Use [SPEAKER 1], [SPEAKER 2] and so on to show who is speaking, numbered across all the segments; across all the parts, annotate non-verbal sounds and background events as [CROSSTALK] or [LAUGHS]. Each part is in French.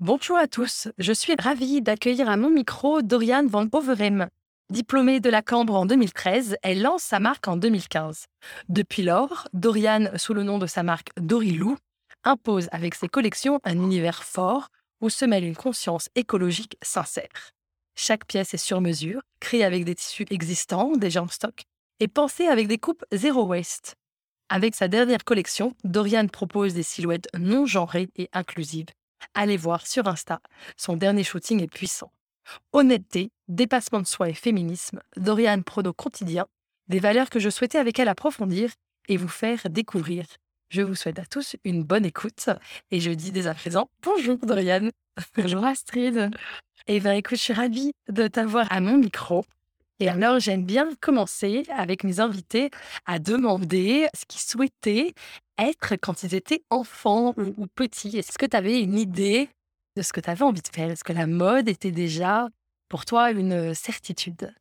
[SPEAKER 1] Bonjour à tous, je suis ravie d'accueillir à mon micro Dorian Van Overem. Diplômée de la Cambre en 2013, elle lance sa marque en 2015. Depuis lors, Dorian, sous le nom de sa marque Dorilou, impose avec ses collections un univers fort où se mêle une conscience écologique sincère. Chaque pièce est sur mesure, créée avec des tissus existants, déjà en stock, et pensée avec des coupes zéro waste. Avec sa dernière collection, Dorian propose des silhouettes non genrées et inclusives Allez voir sur Insta, son dernier shooting est puissant. Honnêteté, dépassement de soi et féminisme, Dorian Prodo quotidien, des valeurs que je souhaitais avec elle approfondir et vous faire découvrir. Je vous souhaite à tous une bonne écoute et je dis dès à présent bonjour Dorian.
[SPEAKER 2] Bonjour Astrid.
[SPEAKER 1] Et eh bien écoute, je suis ravie de t'avoir à mon micro. Et alors, j'aime bien commencer avec mes invités à demander ce qu'ils souhaitaient être quand ils étaient enfants ou, petits? Est-ce que tu avais une idée de ce que tu avais envie de faire? Est-ce que la mode était déjà pour toi une certitude?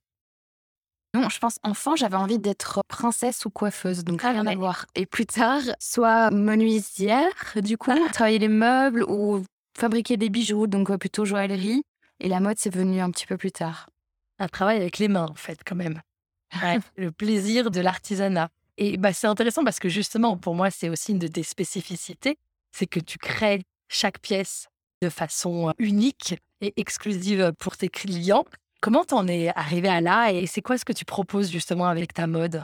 [SPEAKER 2] Non, je pense enfant, j'avais envie d'être princesse ou coiffeuse, donc rien à voir. Et plus tard, soit menuisière, du coup, ah. travailler les meubles ou fabriquer des bijoux, donc plutôt joaillerie. Et la mode, c'est venu un petit peu plus tard
[SPEAKER 1] un travail avec les mains, en fait, quand même. [LAUGHS] le plaisir de l'artisanat. Et bah, c'est intéressant parce que justement, pour moi, c'est aussi une de tes spécificités, c'est que tu crées chaque pièce de façon unique et exclusive pour tes clients. Comment t'en es arrivé à là et c'est quoi ce que tu proposes justement avec ta mode?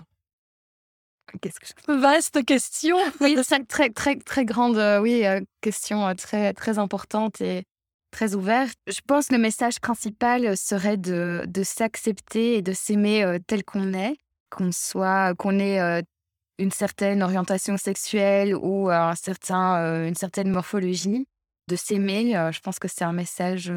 [SPEAKER 2] Qu'est-ce que [LAUGHS] vaste question Oui, c'est une très très très grande euh, oui euh, question euh, très très importante et très ouverte. Je pense que le message principal serait de, de s'accepter et de s'aimer tel qu'on est, qu'on soit, qu'on ait une certaine orientation sexuelle ou un certain, une certaine morphologie, de s'aimer. je pense que c'est un message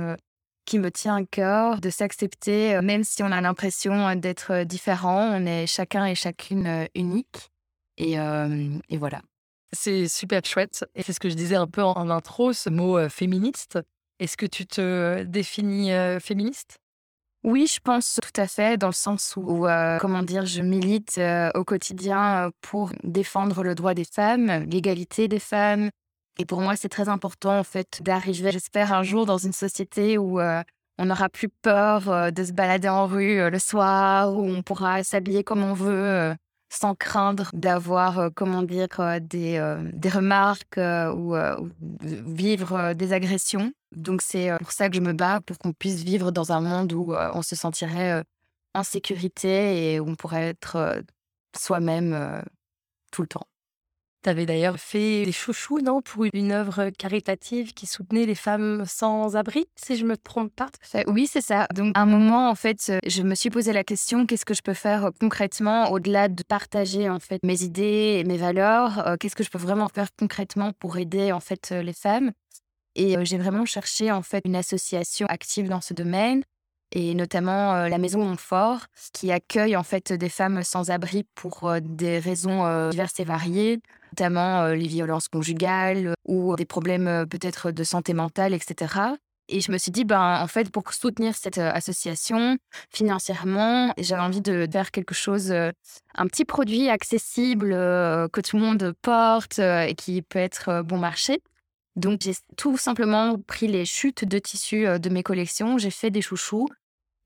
[SPEAKER 2] qui me tient à cœur, de s'accepter, même si on a l'impression d'être différent, on est chacun et chacune unique. Et, et voilà.
[SPEAKER 1] C'est super chouette. Et c'est ce que je disais un peu en intro, ce mot féministe. Est-ce que tu te définis féministe?
[SPEAKER 2] Oui, je pense tout à fait, dans le sens où, comment dire, je milite au quotidien pour défendre le droit des femmes, l'égalité des femmes. Et pour moi, c'est très important, en fait, d'arriver, j'espère, un jour dans une société où on n'aura plus peur de se balader en rue le soir, où on pourra s'habiller comme on veut, sans craindre d'avoir, comment dire, des, des remarques ou, vivre des agressions. Donc c'est pour ça que je me bats, pour qu'on puisse vivre dans un monde où on se sentirait en sécurité et où on pourrait être soi-même tout le temps.
[SPEAKER 1] Tu d'ailleurs fait des chouchous, non, pour une œuvre caritative qui soutenait les femmes sans abri, si je me trompe pas?
[SPEAKER 2] Oui, c'est ça. Donc, à un moment, en fait, je me suis posé la question qu'est-ce que je peux faire concrètement au-delà de partager en fait mes idées et mes valeurs Qu'est-ce que je peux vraiment faire concrètement pour aider en fait les femmes? Et j'ai vraiment cherché en fait une association active dans ce domaine et notamment la Maison Montfort, qui accueille en fait des femmes sans abri pour des raisons diverses et variées, notamment les violences conjugales ou des problèmes peut-être de santé mentale, etc. Et je me suis dit, ben, en fait, pour soutenir cette association financièrement, j'avais envie de faire quelque chose, un petit produit accessible que tout le monde porte et qui peut être bon marché. Donc, j'ai tout simplement pris les chutes de tissus de mes collections, j'ai fait des chouchous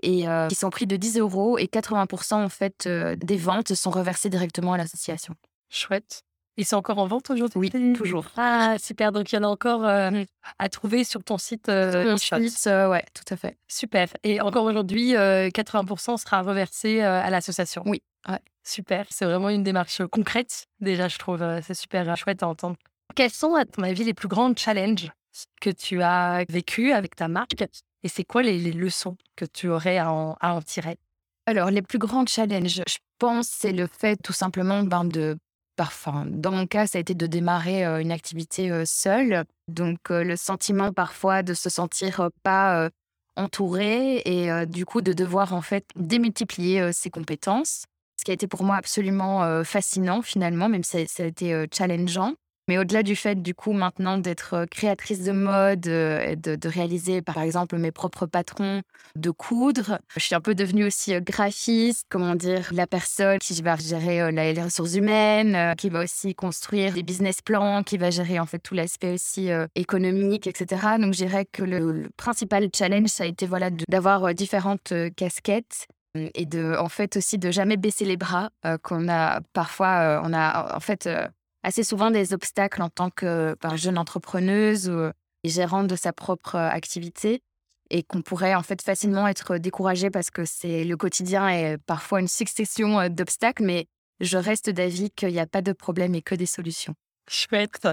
[SPEAKER 2] et qui sont pris de 10 euros et 80% en fait des ventes sont reversées directement à l'association.
[SPEAKER 1] Chouette. Ils sont encore en vente aujourd'hui?
[SPEAKER 2] Oui, toujours.
[SPEAKER 1] Ah, super. Donc, il y en a encore euh,
[SPEAKER 2] Mmh.
[SPEAKER 1] à trouver sur ton site
[SPEAKER 2] Sur
[SPEAKER 1] euh,
[SPEAKER 2] mon
[SPEAKER 1] e-shop.
[SPEAKER 2] site, ouais, tout à fait.
[SPEAKER 1] Super. Et encore aujourd'hui, euh, 80% sera reversé euh, à l'association.
[SPEAKER 2] Oui, ouais.
[SPEAKER 1] Super. C'est vraiment une démarche euh, concrète. Déjà, je trouve euh, c'est super euh, chouette à entendre. Quels sont, à ton avis, les plus grands challenges que tu as vécu avec ta marque Et c'est quoi les, les leçons que tu aurais à en, tirer?
[SPEAKER 2] Alors, les plus grands challenges, je pense, c'est le fait tout simplement ben, de. Enfin, dans mon cas, ça a été de démarrer euh, une activité euh, seule. Donc, euh, le sentiment parfois de se sentir pas entouré et du coup de devoir en fait démultiplier ses compétences. Ce qui a été pour moi absolument fascinant finalement, même si ça, a été challengeant. Mais au-delà du fait, du coup, maintenant d'être euh, créatrice de mode, euh, et de, réaliser, par exemple, mes propres patrons, de coudre, je suis un peu devenue aussi euh, graphiste, comment dire, la personne qui va gérer les ressources humaines, qui va aussi construire des business plans, qui va gérer en fait tout l'aspect aussi économique, etc. Donc, je dirais que le, principal challenge, ça a été voilà d'avoir différentes casquettes et de en fait aussi de jamais baisser les bras qu'on a parfois on a en fait assez souvent des obstacles en tant que ben, jeune entrepreneuse ou euh, gérante de sa propre euh, activité et qu'on pourrait en fait facilement être découragé parce que c'est le quotidien est parfois une succession euh, d'obstacles mais je reste d'avis qu'il n'y a pas de problème et que des solutions.
[SPEAKER 1] Chouette.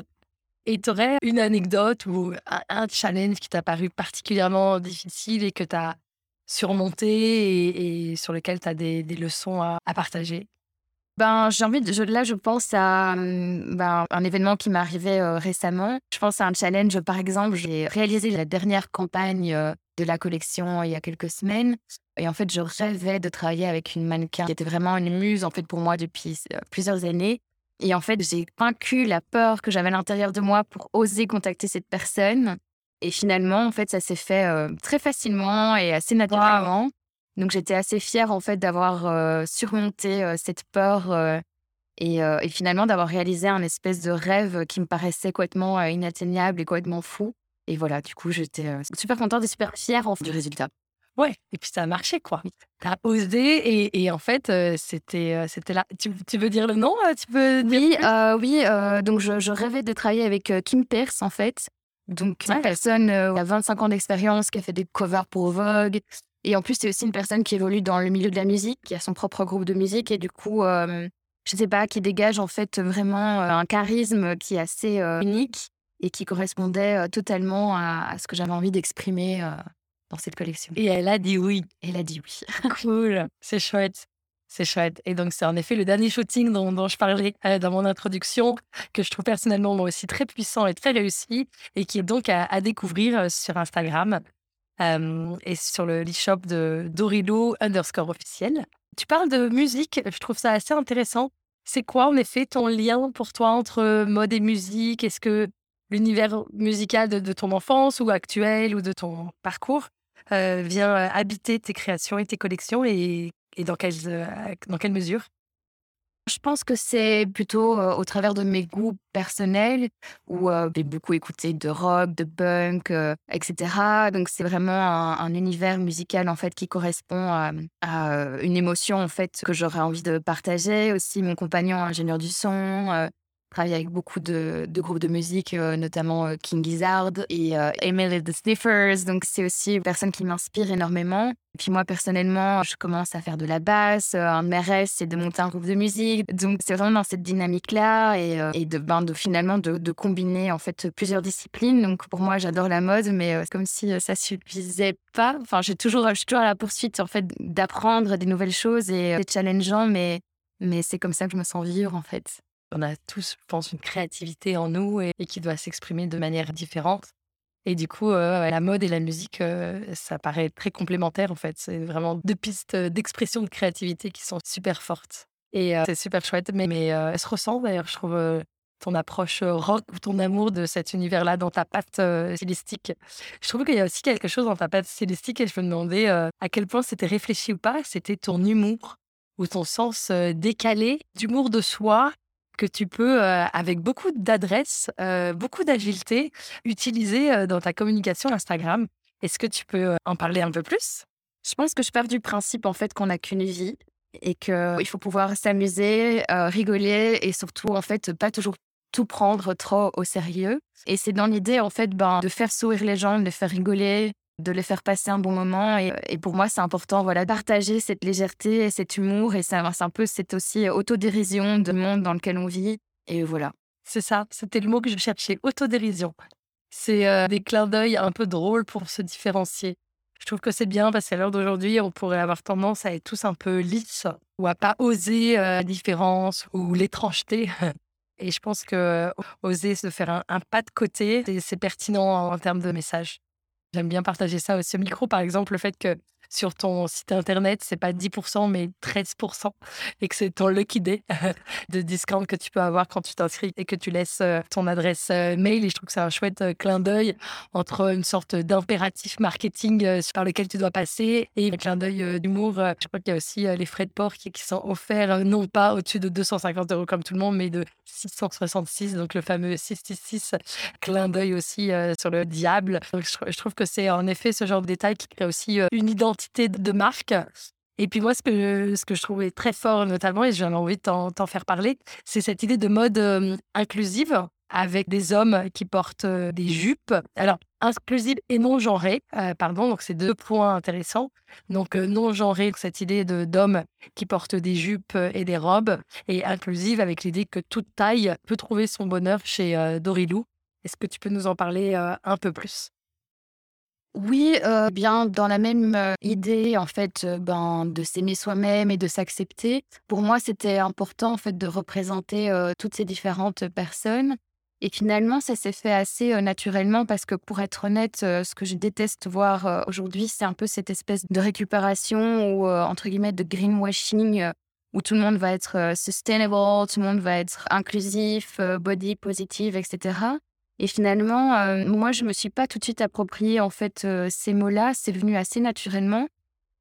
[SPEAKER 1] Et tu aurais une anecdote ou un, challenge qui t'a paru particulièrement difficile et que tu as surmonté et, sur lequel tu as des, leçons à partager?
[SPEAKER 2] Ben, j'ai envie de, je- là, je pense à hum, ben, un événement qui m'est arrivé euh, récemment. Je pense à un challenge, par exemple, j'ai réalisé la dernière campagne euh, de la collection il y a quelques semaines. Et en fait, je rêvais de travailler avec une mannequin qui était vraiment une muse, en fait, pour moi depuis euh, plusieurs années. Et en fait, j'ai vaincu la peur que j'avais à l'intérieur de moi pour oser contacter cette personne. Et finalement, en fait, ça s'est fait euh, très facilement et assez naturellement. Donc j'étais assez fière en fait d'avoir euh, surmonté euh, cette peur euh, et, et finalement d'avoir réalisé un espèce de rêve qui me paraissait complètement inatteignable et complètement fou. Et voilà, du coup, j'étais super contente et super fière en fait, du résultat.
[SPEAKER 1] Ouais, et puis ça a marché, quoi. Tu as osé et, et en fait, c'était c'était là. Tu, tu veux dire le nom Tu peux
[SPEAKER 2] Oui, oui donc je, je rêvais de travailler avec Kim Pierce en fait. Donc une
[SPEAKER 1] Ouais.
[SPEAKER 2] personne qui a 25 ans d'expérience, qui a fait des covers pour Vogue. Et en plus, c'est aussi une personne qui évolue dans le milieu de la musique, qui a son propre groupe de musique et du coup, euh, je sais pas, qui dégage en fait vraiment euh, un charisme qui est assez euh, unique et qui correspondait euh, totalement à, à ce que j'avais envie d'exprimer euh, dans cette collection.
[SPEAKER 1] Et elle a dit oui.
[SPEAKER 2] Elle a dit oui. [LAUGHS]
[SPEAKER 1] Cool, c'est chouette. C'est chouette. Et donc, c'est en effet le dernier shooting dont, dont je parlais euh, dans mon introduction, que je trouve personnellement moi aussi très puissant et très réussi, et qui est donc à, à découvrir sur Instagram et sur le e-shop de Dorilo underscore officiel. Tu parles de musique, je trouve ça assez intéressant. C'est quoi en effet ton lien pour toi entre mode et musique? Est-ce que l'univers musical de, ton enfance ou actuel ou de ton parcours vient habiter tes créations et tes collections et, et dans, quelle, dans quelle mesure?
[SPEAKER 2] Je pense que c'est plutôt au travers de mes goûts personnels où j'ai beaucoup écouté de rock, de punk, etc. Donc c'est vraiment un, un univers musical en fait qui correspond à, à, une émotion en fait que j'aurais envie de partager. Aussi mon compagnon ingénieur du son. Travaille avec beaucoup de, groupes de musique, euh, notamment euh, King Gizzard et euh, Emil and the Sniffers. Donc, c'est aussi une personne qui m'inspire énormément. Puis moi, personnellement, je commence à faire de la basse. Euh, Un de mes rêves, c'est de monter un groupe de musique. Donc, c'est vraiment dans cette dynamique-là et, ben, de finalement de, combiner en fait plusieurs disciplines. Donc, pour moi, j'adore la mode, mais c'est comme si ça suffisait pas. Enfin, j'ai toujours, je suis toujours à la poursuite en fait d'apprendre des nouvelles choses et c'est challengeant, mais mais c'est comme ça que je me sens vivre en fait.
[SPEAKER 1] On a tous, je pense, une créativité en nous et, qui doit s'exprimer de manière différente. Et du coup, euh, la mode et la musique, euh, ça paraît très complémentaire en fait. C'est vraiment deux pistes euh, d'expression de créativité qui sont super fortes. Et c'est super chouette, mais, mais elle se ressent d'ailleurs, je trouve, ton approche rock ou ton amour de cet univers-là dans ta patte stylistique. Je trouve qu'il y a aussi quelque chose dans ta patte stylistique et je me demandais à quel point c'était réfléchi ou pas. C'était ton humour ou ton sens décalé d'humour de soi que tu peux, euh, avec beaucoup d'adresse, euh, beaucoup d'agilité, utiliser euh, dans ta communication Instagram. Est-ce que tu peux en parler un peu plus?
[SPEAKER 2] Je pense que je pars du principe en fait qu'on n'a qu'une vie et qu'il faut pouvoir s'amuser, rigoler et surtout, en fait, pas toujours tout prendre trop au sérieux. Et c'est dans l'idée, en fait, ben, de faire sourire les gens, de les faire rigoler, de les faire passer un bon moment. Et, pour moi, c'est important, voilà, de partager cette légèreté et cet humour. Et c'est un peu cette aussi autodérision du monde dans lequel on vit. Et voilà.
[SPEAKER 1] C'est ça, c'était le mot que je cherchais, autodérision. C'est des clins d'œil un peu drôles pour se différencier. Je trouve que c'est bien parce qu'à l'heure d'aujourd'hui, on pourrait avoir tendance à être tous un peu lisses ou à pas oser la différence ou l'étrangeté. Et je pense que oser se faire un, pas de côté, c'est pertinent en, termes de message. J'aime bien partager ça aussi au micro, par exemple, le fait que sur ton site internet, c'est pas 10%, mais 13%, et que c'est ton lucky day [LAUGHS] de discount que tu peux avoir quand tu t'inscris et que tu laisses euh, ton adresse euh, mail. Et je trouve que c'est un chouette euh, clin d'œil entre une sorte d'impératif marketing par lequel tu dois passer et un clin d'œil d'humour. Je crois qu'il y a aussi les frais de port qui, sont offerts, non pas au-dessus de 250 euros comme tout le monde, mais de 666, donc le fameux 666, clin d'œil aussi sur le diable. Donc je, trouve que c'est en effet ce genre de détail qui crée aussi une identité de marque. Et puis moi, ce que, je, ce que je trouvais très fort notamment, et j'avais envie de t'en faire parler, c'est cette idée de mode euh, inclusive avec des hommes qui portent euh, des jupes. Alors, inclusive et non genrée, euh, pardon, donc c'est deux points intéressants. Donc, non genrée, cette idée d'hommes qui portent des jupes et des robes, et inclusive avec l'idée que toute taille peut trouver son bonheur chez Dorilou. Est-ce que tu peux nous en parler un peu plus?
[SPEAKER 2] Oui, bien dans la même, idée en fait, ben, de s'aimer soi-même et de s'accepter. Pour moi, c'était important en fait de représenter, toutes ces différentes personnes et finalement ça s'est fait assez, naturellement parce que pour être honnête, ce que je déteste voir, aujourd'hui, c'est un peu cette espèce de récupération ou, entre guillemets «de greenwashing», où tout le monde va être, sustainable, tout le monde va être inclusif, body positive etc. Et finalement, euh, moi, je me suis pas tout de suite approprié en fait euh, ces mots-là. C'est venu assez naturellement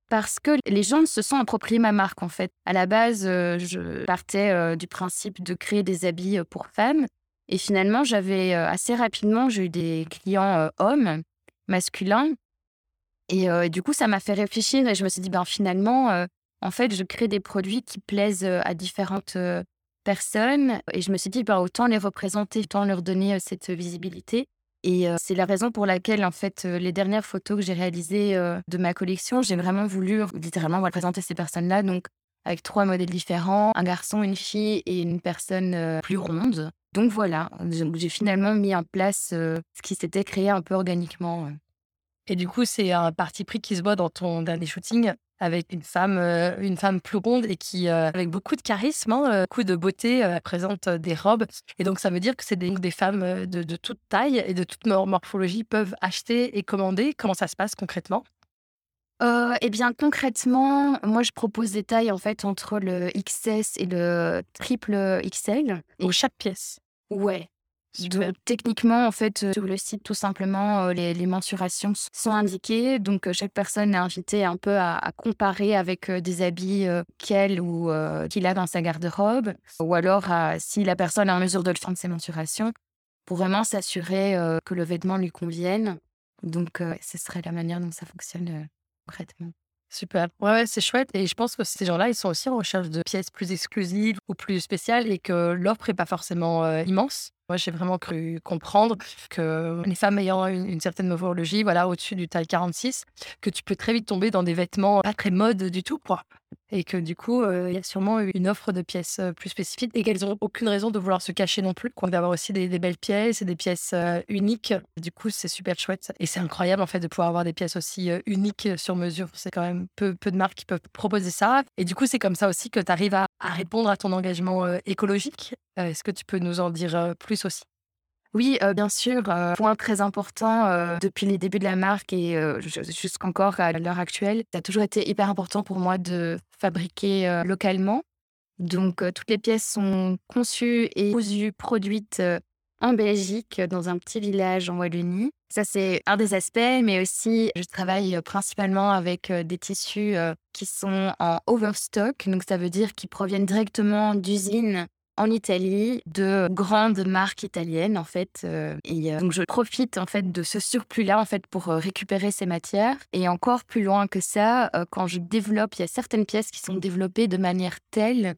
[SPEAKER 2] parce que les gens se sont appropriés ma marque en fait. À la base, euh, je partais du principe de créer des habits pour femmes. Et finalement, j'avais assez rapidement, j'ai eu des clients hommes, masculins. Et, du coup, ça m'a fait réfléchir et je me suis dit, ben finalement, en fait, je crée des produits qui plaisent à différentes Et je me suis dit, bah, autant les représenter, autant leur donner cette visibilité. Et c'est la raison pour laquelle, en fait, les dernières photos que j'ai réalisées de ma collection, j'ai vraiment voulu littéralement représenter ces personnes-là. Donc, avec trois modèles différents, un garçon, une fille et une personne plus ronde. Donc voilà, j'ai finalement mis en place ce qui s'était créé un peu organiquement.
[SPEAKER 1] Et du coup, c'est un parti pris qui se voit dans ton dernier shooting avec une femme, euh, une femme plus ronde et qui, euh, avec beaucoup de charisme, hein, euh, beaucoup de beauté, présente des robes. Et donc, ça veut dire que c'est des, des, femmes de, de, toute taille et de toute morphologie peuvent acheter et commander. Comment ça se passe concrètement?
[SPEAKER 2] Eh bien, concrètement, moi, je propose des tailles en fait entre le XS et le triple XL.
[SPEAKER 1] Et chaque pièce.
[SPEAKER 2] Ouais. Donc, techniquement, en fait, euh, sur le site, tout simplement, euh, les, mensurations sont indiquées. Donc, euh, chaque personne est invitée un peu à, comparer avec des habits qu'elle ou qu'il a dans sa garde-robe. Ou alors, si la personne est en mesure de le faire de ses mensurations, pour vraiment s'assurer que le vêtement lui convienne. Donc, ce serait la manière dont ça fonctionne concrètement.
[SPEAKER 1] Super. Ouais, c'est chouette. Et je pense que ces gens-là, ils sont aussi en recherche de pièces plus exclusives ou plus spéciales et que l'offre n'est pas forcément immense. Moi, j'ai vraiment cru comprendre que les femmes ayant une, certaine morphologie, voilà, au-dessus du taille 46, que tu peux très vite tomber dans des vêtements pas très mode du tout, quoi. Et que du coup, il y a sûrement une offre de pièces plus spécifiques et qu'elles n'ont aucune raison de vouloir se cacher non plus, quoi. D'avoir aussi des, belles pièces et des pièces uniques. Du coup, c'est super chouette. Et c'est incroyable, en fait, de pouvoir avoir des pièces aussi uniques sur mesure. C'est quand même peu, peu de marques qui peuvent proposer ça. Et du coup, c'est comme ça aussi que tu arrives à, répondre à ton engagement écologique. Est-ce que tu peux nous en dire plus aussi?
[SPEAKER 2] Oui, bien sûr, point très important, depuis les débuts de la marque et jusqu'encore à l'heure actuelle, ça a toujours été hyper important pour moi de fabriquer, localement. Donc toutes les pièces sont conçues et cousues, produites, en Belgique, dans un petit village en Wallonie. Ça, c'est un des aspects, mais aussi je travaille, principalement avec, des tissus, qui sont en overstock. Donc ça veut dire qu'ils proviennent directement d'usines en Italie de grandes marques italiennes en fait. et donc je profite en fait de ce surplus-là en fait pour récupérer ces matières. Et encore plus loin que ça, quand je développe, il y a certaines pièces qui sont développées de manière telle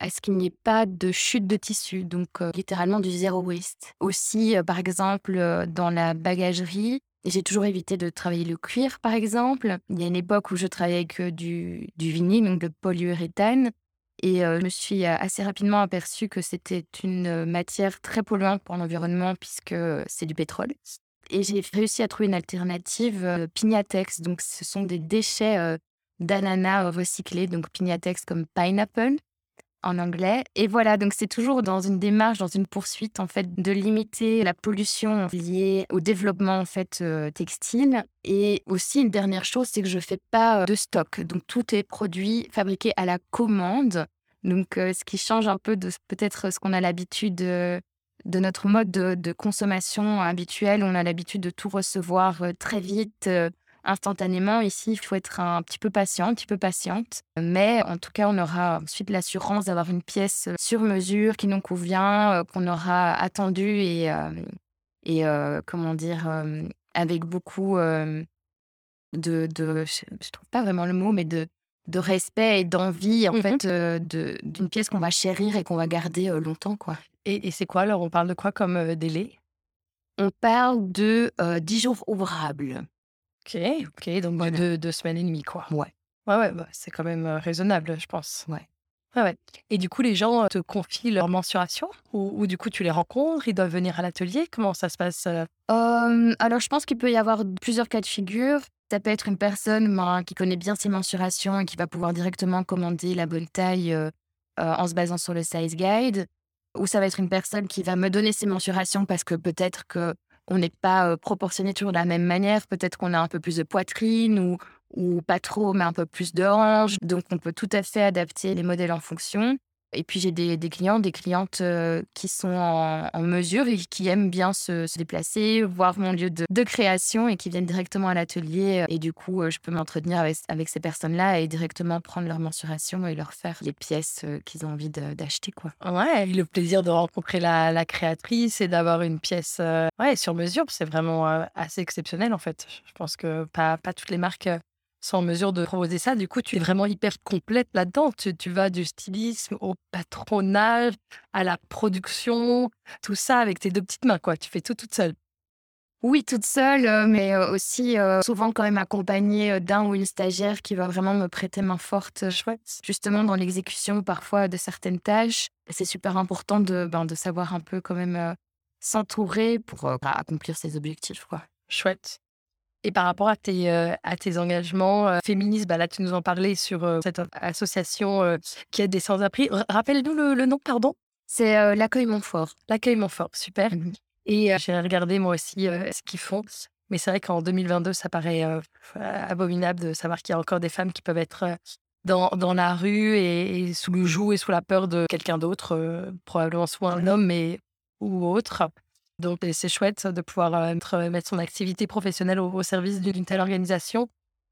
[SPEAKER 2] à ce qu'il n'y ait pas de chute de tissu, donc littéralement du zéro waste. Aussi, par exemple, dans la bagagerie, j'ai toujours évité de travailler le cuir, par exemple. Il y a une époque où je travaillais avec du, du vinyle, donc de polyuréthane. Et je me suis assez rapidement aperçue que c'était une matière très polluante pour l'environnement puisque c'est du pétrole. Et j'ai réussi à trouver une alternative, Pignatex. Donc, ce sont des déchets d'ananas recyclés, donc Pignatex comme pineapple en anglais. Et voilà, donc c'est toujours dans une démarche, dans une poursuite en fait de limiter la pollution liée au développement en fait euh, textile. Et aussi une dernière chose, c'est que je fais pas euh, de stock. Donc tout est produit fabriqué à la commande. Donc euh, ce qui change un peu de peut-être ce qu'on a l'habitude de, notre mode de, de consommation habituel. On a l'habitude de tout recevoir très vite instantanément. Ici, il faut être un petit peu patient, un petit peu patiente. Mais en tout cas, on aura ensuite l'assurance d'avoir une pièce euh, sur mesure qui nous convient, euh, qu'on aura attendu et, euh, et comment dire, avec beaucoup de, de je, ne trouve pas vraiment le mot, mais de, de respect et d'envie en mmh fait d'une pièce qu'on va chérir et qu'on va garder longtemps quoi.
[SPEAKER 1] Et, et c'est quoi alors On parle de quoi comme délai?
[SPEAKER 2] On parle de 10 jours ouvrables.
[SPEAKER 1] OK, OK, donc bah, deux, semaines et demie, quoi.
[SPEAKER 2] Ouais.
[SPEAKER 1] Ouais, ouais, bah, c'est quand même raisonnable, je pense.
[SPEAKER 2] Ouais.
[SPEAKER 1] Ouais, ouais. Et du coup, les gens te confient leur mensuration ou, du coup, tu les rencontres, ils doivent venir à l'atelier? Comment ça se passe
[SPEAKER 2] Alors, je pense qu'il peut y avoir plusieurs cas de figure. Ça peut être une personne ben, qui connaît bien ses mensurations et qui va pouvoir directement commander la bonne taille en se basant sur le size guide. Ou ça va être une personne qui va me donner ses mensurations parce que peut-être que on n'est pas proportionné toujours de la même manière. Peut-être qu'on a un peu plus de poitrine ou, ou pas trop, mais un peu plus de hanche. Donc, on peut tout à fait adapter les modèles en fonction. Et puis j'ai des, clients, des clientes euh, qui sont en, mesure et qui aiment bien se, déplacer, voir mon lieu de, création et qui viennent directement à l'atelier. Et du coup, euh, je peux m'entretenir avec, ces personnes-là et directement prendre leur mensuration et leur faire les pièces euh, qu'ils ont envie d'acheter. quoi.
[SPEAKER 1] Ouais, le plaisir de rencontrer la, créatrice et d'avoir une pièce sur mesure, c'est vraiment assez exceptionnel en fait. Je pense que pas toutes les marques sont en mesure de proposer ça. Du coup, tu es vraiment hyper complète là-dedans. Tu, vas du stylisme au patronage, à la production, tout ça avec tes deux petites mains, quoi. Tu fais tout toute seule.
[SPEAKER 2] Oui, toute seule, euh, mais euh, aussi euh, souvent quand même accompagnée d'un ou une stagiaire qui va vraiment me prêter main forte, chouette, justement dans l'exécution parfois de certaines tâches. C'est super important de, ben, de savoir un peu quand même s'entourer pour accomplir ses objectifs, quoi.
[SPEAKER 1] Chouette. Et par rapport à tes, euh, à tes engagements euh, féministes, bah là, tu nous en parlais sur euh, cette association qui aide des sans-abri. Rappelle-nous le, nom, pardon
[SPEAKER 2] C'est l'accueil Montfort.
[SPEAKER 1] L'accueil Montfort, super. Mmh Et j'ai regardé moi aussi ce qu'ils font. Mais c'est vrai qu'en 2022, ça paraît abominable de savoir qu'il y a encore des femmes qui peuvent être dans, dans la rue et, sous le joug et sous la peur de quelqu'un d'autre, probablement soit un homme mais, ou autre. Donc, c'est chouette de pouvoir euh, mettre son activité professionnelle au, service d'une telle organisation.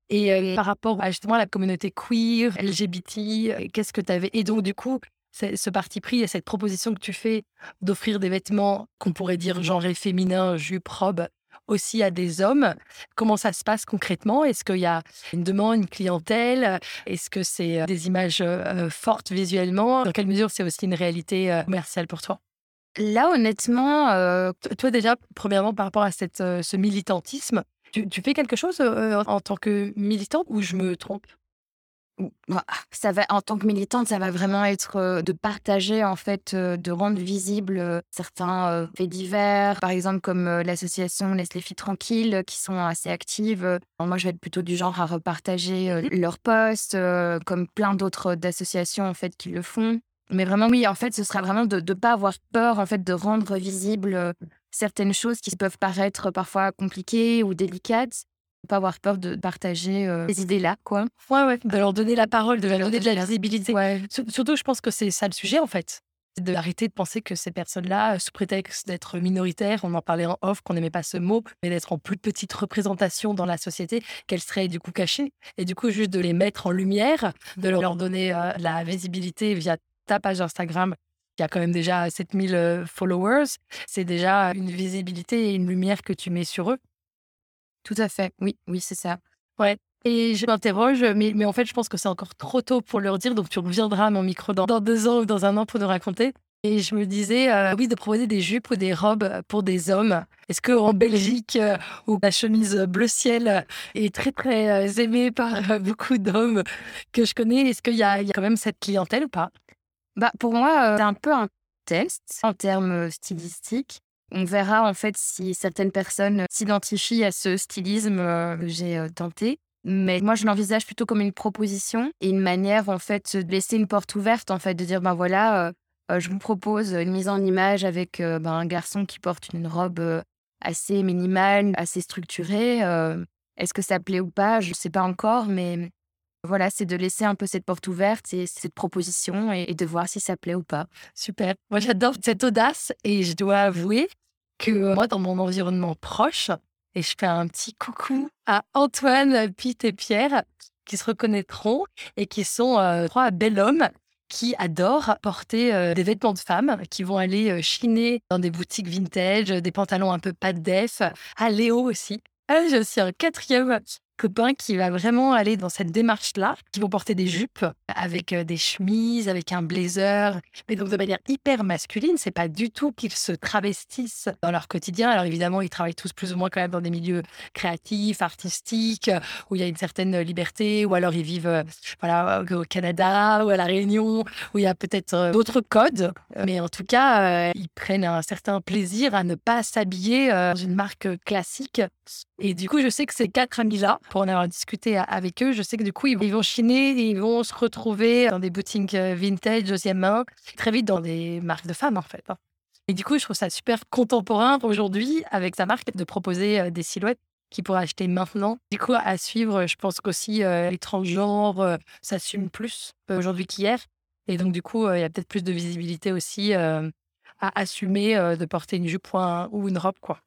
[SPEAKER 1] Et euh, par rapport à justement à la communauté queer, LGBT, euh, qu'est-ce que tu avais? Et donc, du coup, ce parti pris et cette proposition que tu fais d'offrir des vêtements qu'on pourrait dire genrés féminins, jupe, robe, aussi à des hommes. Comment ça se passe concrètement? Est-ce qu'il y a une demande, une clientèle? Est-ce que c'est des images fortes visuellement? Dans quelle mesure c'est aussi une réalité commerciale pour toi?
[SPEAKER 2] Là, honnêtement, euh,
[SPEAKER 1] toi déjà, premièrement, par rapport à cette, euh, ce militantisme, tu, fais quelque chose euh, en tant que militante ou je me trompe?
[SPEAKER 2] Bah, ça va, en tant que militante, ça va vraiment être de partager, en fait, de rendre visibles certains faits divers, par exemple comme l'association Laisse les filles tranquilles, qui sont assez actives. moi, je vais être plutôt du genre à repartager mmh. leurs posts, comme plein d'autres associations en fait qui le font. Mais vraiment, oui, en fait, ce sera vraiment de ne pas avoir peur, en fait, de rendre visibles euh, certaines choses qui peuvent paraître parfois compliquées ou délicates. Ne pas avoir peur de partager euh, ces idées-là, quoi.
[SPEAKER 1] Ouais, ouais, de leur donner la parole, de leur donner de la visibilité. Ouais. Surtout, je pense que c'est ça le sujet, en fait. D'arrêter de penser que ces personnes-là, sous prétexte d'être minoritaires, on en parlait en off, qu'on n'aimait pas ce mot, mais d'être en plus petite représentation dans la société, qu'elles seraient du coup cachées. Et du coup, juste de les mettre en lumière, de leur donner euh, la visibilité via ta page Instagram y a quand même déjà 7000 followers. C'est déjà une visibilité et une lumière que tu mets sur eux.
[SPEAKER 2] Tout à fait. Oui, oui, c'est ça.
[SPEAKER 1] Ouais. Et je m'interroge, mais, mais en fait, je pense que c'est encore trop tôt pour leur dire. Donc, tu reviendras à mon micro dans, dans deux ans ou dans un an pour nous raconter. Et je me disais, euh, oui, de proposer des jupes ou des robes pour des hommes. Est-ce qu'en Belgique, euh, où la chemise bleu ciel est très, très euh, aimée par beaucoup d'hommes que je connais, est-ce qu'il y, a quand même cette clientèle ou pas?
[SPEAKER 2] Bah, Pour moi, c'est un peu un test en termes stylistiques. On verra en fait si certaines personnes s'identifient à ce stylisme que j'ai tenté. Mais moi, je l'envisage plutôt comme une proposition et une manière, en fait, de laisser une porte ouverte, en fait, de dire, ben voilà, euh, je vous propose une mise en image avec euh, ben, un garçon qui porte une robe euh, assez minimale, assez structurée. Est-ce que ça plaît ou pas? Je ne sais pas encore, mais voilà, c'est de laisser un peu cette porte ouverte et cette proposition et, de voir si ça plaît ou pas.
[SPEAKER 1] Super. Moi, j'adore cette audace et je dois avouer que moi, dans mon environnement proche, et je fais un petit coucou à Antoine, Pete et Pierre, qui se reconnaîtront et qui sont trois bels hommes qui adorent porter euh, des vêtements de femmes, qui vont aller euh, chiner dans des boutiques vintage, des pantalons un peu pas de def, à Léo aussi. Ah, je suis un quatrième copain qui va vraiment aller dans cette démarche-là, qui vont porter des jupes avec euh, des chemises, avec un blazer, mais donc de manière hyper masculine. C'est pas du tout qu'ils se travestissent dans leur quotidien. Alors évidemment, ils travaillent tous plus ou moins quand même dans des milieux créatifs, artistiques, où il y a une certaine liberté, ou alors ils vivent euh, voilà, au Canada ou à La Réunion, où il y a peut-être euh, d'autres codes. Mais en tout cas, ils prennent un certain plaisir à ne pas s'habiller dans une marque classique. Et du coup, je sais que ces quatre amis-là, pour en avoir discuté avec eux, je sais que du coup, ils vont chiner ils vont se retrouver dans des boutiques euh, vintage, deuxième main, très vite dans des marques de femmes, en fait. Hein. Et du coup, je trouve ça super contemporain aujourd'hui, avec sa marque, de proposer euh, des silhouettes qu'ils pourraient acheter maintenant. Du coup, à suivre, je pense qu'aussi euh, les transgenres s'assument plus aujourd'hui qu'hier. Et donc, du coup, il y a peut-être plus de visibilité aussi à assumer de porter une jupe ou une robe, quoi.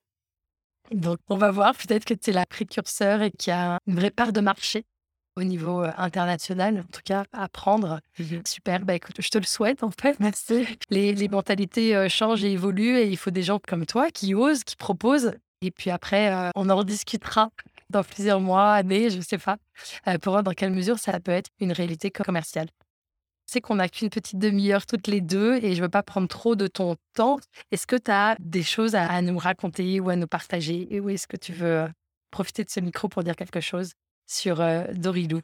[SPEAKER 1] Donc, on va voir. Peut-être que tu es la précurseur et qu'il y a une vraie part de marché au niveau euh, international, en tout cas, à prendre. Mmh Super. Bah, écoute, je te le souhaite, en fait.
[SPEAKER 2] Merci.
[SPEAKER 1] Les, les mentalités euh, changent et évoluent et il faut des gens comme toi qui osent, qui proposent. Et puis après, euh, on en rediscutera dans plusieurs mois, années, je ne sais pas, pour voir dans quelle mesure ça peut être une réalité commerciale qu'on n'a qu'une petite demi-heure toutes les deux et je veux pas prendre trop de ton temps. Est-ce que tu as des choses à, nous raconter ou à nous partager? Où est-ce que tu veux euh, profiter de ce micro pour dire quelque chose sur euh, Dorilou?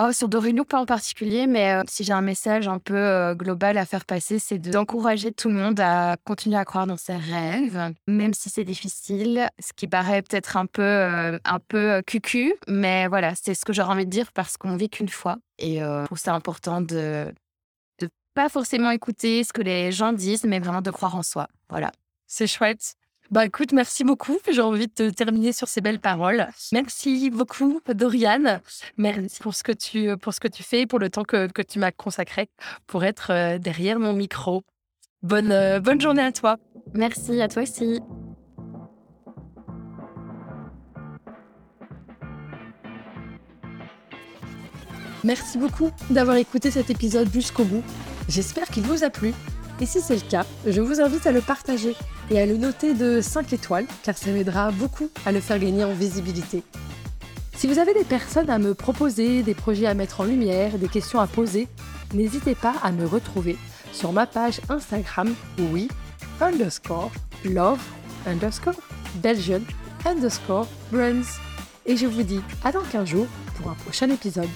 [SPEAKER 2] Oh, sur Dorilou, pas en particulier, mais euh, si j'ai un message un peu euh, global à faire passer, c'est d'encourager tout le monde à continuer à croire dans ses rêves, même si c'est difficile, ce qui paraît peut-être un peu, euh, un peu cucu, mais voilà, c'est ce que j'aurais envie de dire parce qu'on vit qu'une fois. Et je trouve ça important de ne pas forcément écouter ce que les gens disent, mais vraiment de croire en soi. Voilà.
[SPEAKER 1] C'est chouette. Bah écoute, merci beaucoup. J'ai envie de terminer sur ces belles paroles. Merci beaucoup, Doriane. Merci pour ce que tu, pour ce que tu fais, pour le temps que, que tu m'as consacré pour être euh, derrière mon micro. Bonne, euh, bonne journée à toi.
[SPEAKER 2] Merci à toi aussi.
[SPEAKER 1] Merci beaucoup d'avoir écouté cet épisode jusqu'au bout. J'espère qu'il vous a plu. Et si c'est le cas, je vous invite à le partager et à le noter de 5 étoiles, car ça m'aidera beaucoup à le faire gagner en visibilité. Si vous avez des personnes à me proposer, des projets à mettre en lumière, des questions à poser, n'hésitez pas à me retrouver sur ma page Instagram, oui, underscore, love, underscore, Belgian, underscore, brands. Et je vous dis à dans 15 jours pour un prochain épisode.